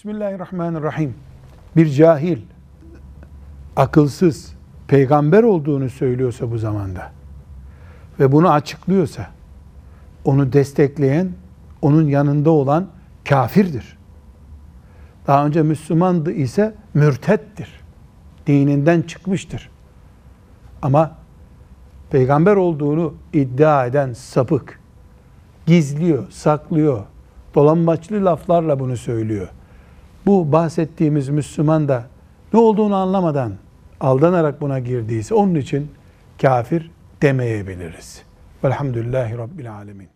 Bismillahirrahmanirrahim. Bir cahil, akılsız, peygamber olduğunu söylüyorsa bu zamanda ve bunu açıklıyorsa, onu destekleyen, onun yanında olan kafirdir. Daha önce Müslümandı ise mürtettir. Dininden çıkmıştır. Ama peygamber olduğunu iddia eden sapık, gizliyor, saklıyor, dolambaçlı laflarla bunu söylüyor. Bu bahsettiğimiz Müslüman da ne olduğunu anlamadan aldanarak buna girdiyse onun için kafir demeyebiliriz. Velhamdülillahi Rabbil Alemin.